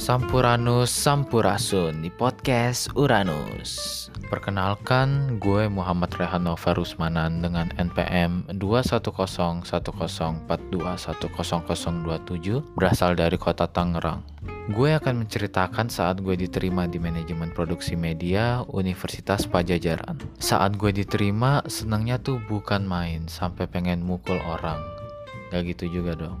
Sampuranus Sampurasun di podcast Uranus. Perkenalkan, gue Muhammad Rehan Nova Rusmanan dengan NPM 2101042100027 berasal dari kota Tangerang. Gue akan menceritakan saat gue diterima di manajemen produksi media Universitas Pajajaran. Saat gue diterima, senangnya tuh bukan main sampai pengen mukul orang. Gak gitu juga dong.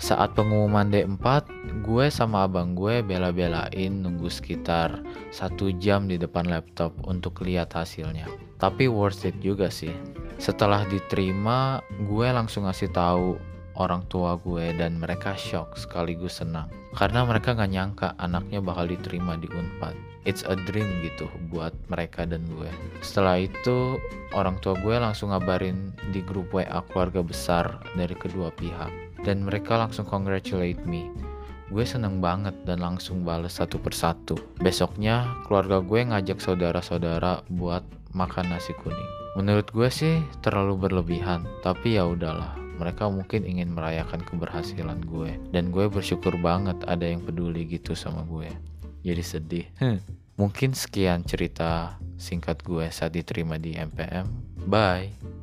Saat pengumuman D4, gue sama abang gue bela-belain nunggu sekitar satu jam di depan laptop untuk lihat hasilnya. Tapi worth it juga sih. Setelah diterima, gue langsung ngasih tahu orang tua gue dan mereka shock sekaligus senang. Karena mereka gak nyangka anaknya bakal diterima di Unpad. It's a dream gitu buat mereka dan gue. Setelah itu, orang tua gue langsung ngabarin di grup WA keluarga besar dari kedua pihak dan mereka langsung congratulate me. Gue seneng banget dan langsung bales satu persatu. Besoknya keluarga gue ngajak saudara-saudara buat makan nasi kuning. Menurut gue sih terlalu berlebihan, tapi ya udahlah. Mereka mungkin ingin merayakan keberhasilan gue dan gue bersyukur banget ada yang peduli gitu sama gue. Jadi sedih. Mungkin sekian cerita singkat gue saat diterima di MPM. Bye.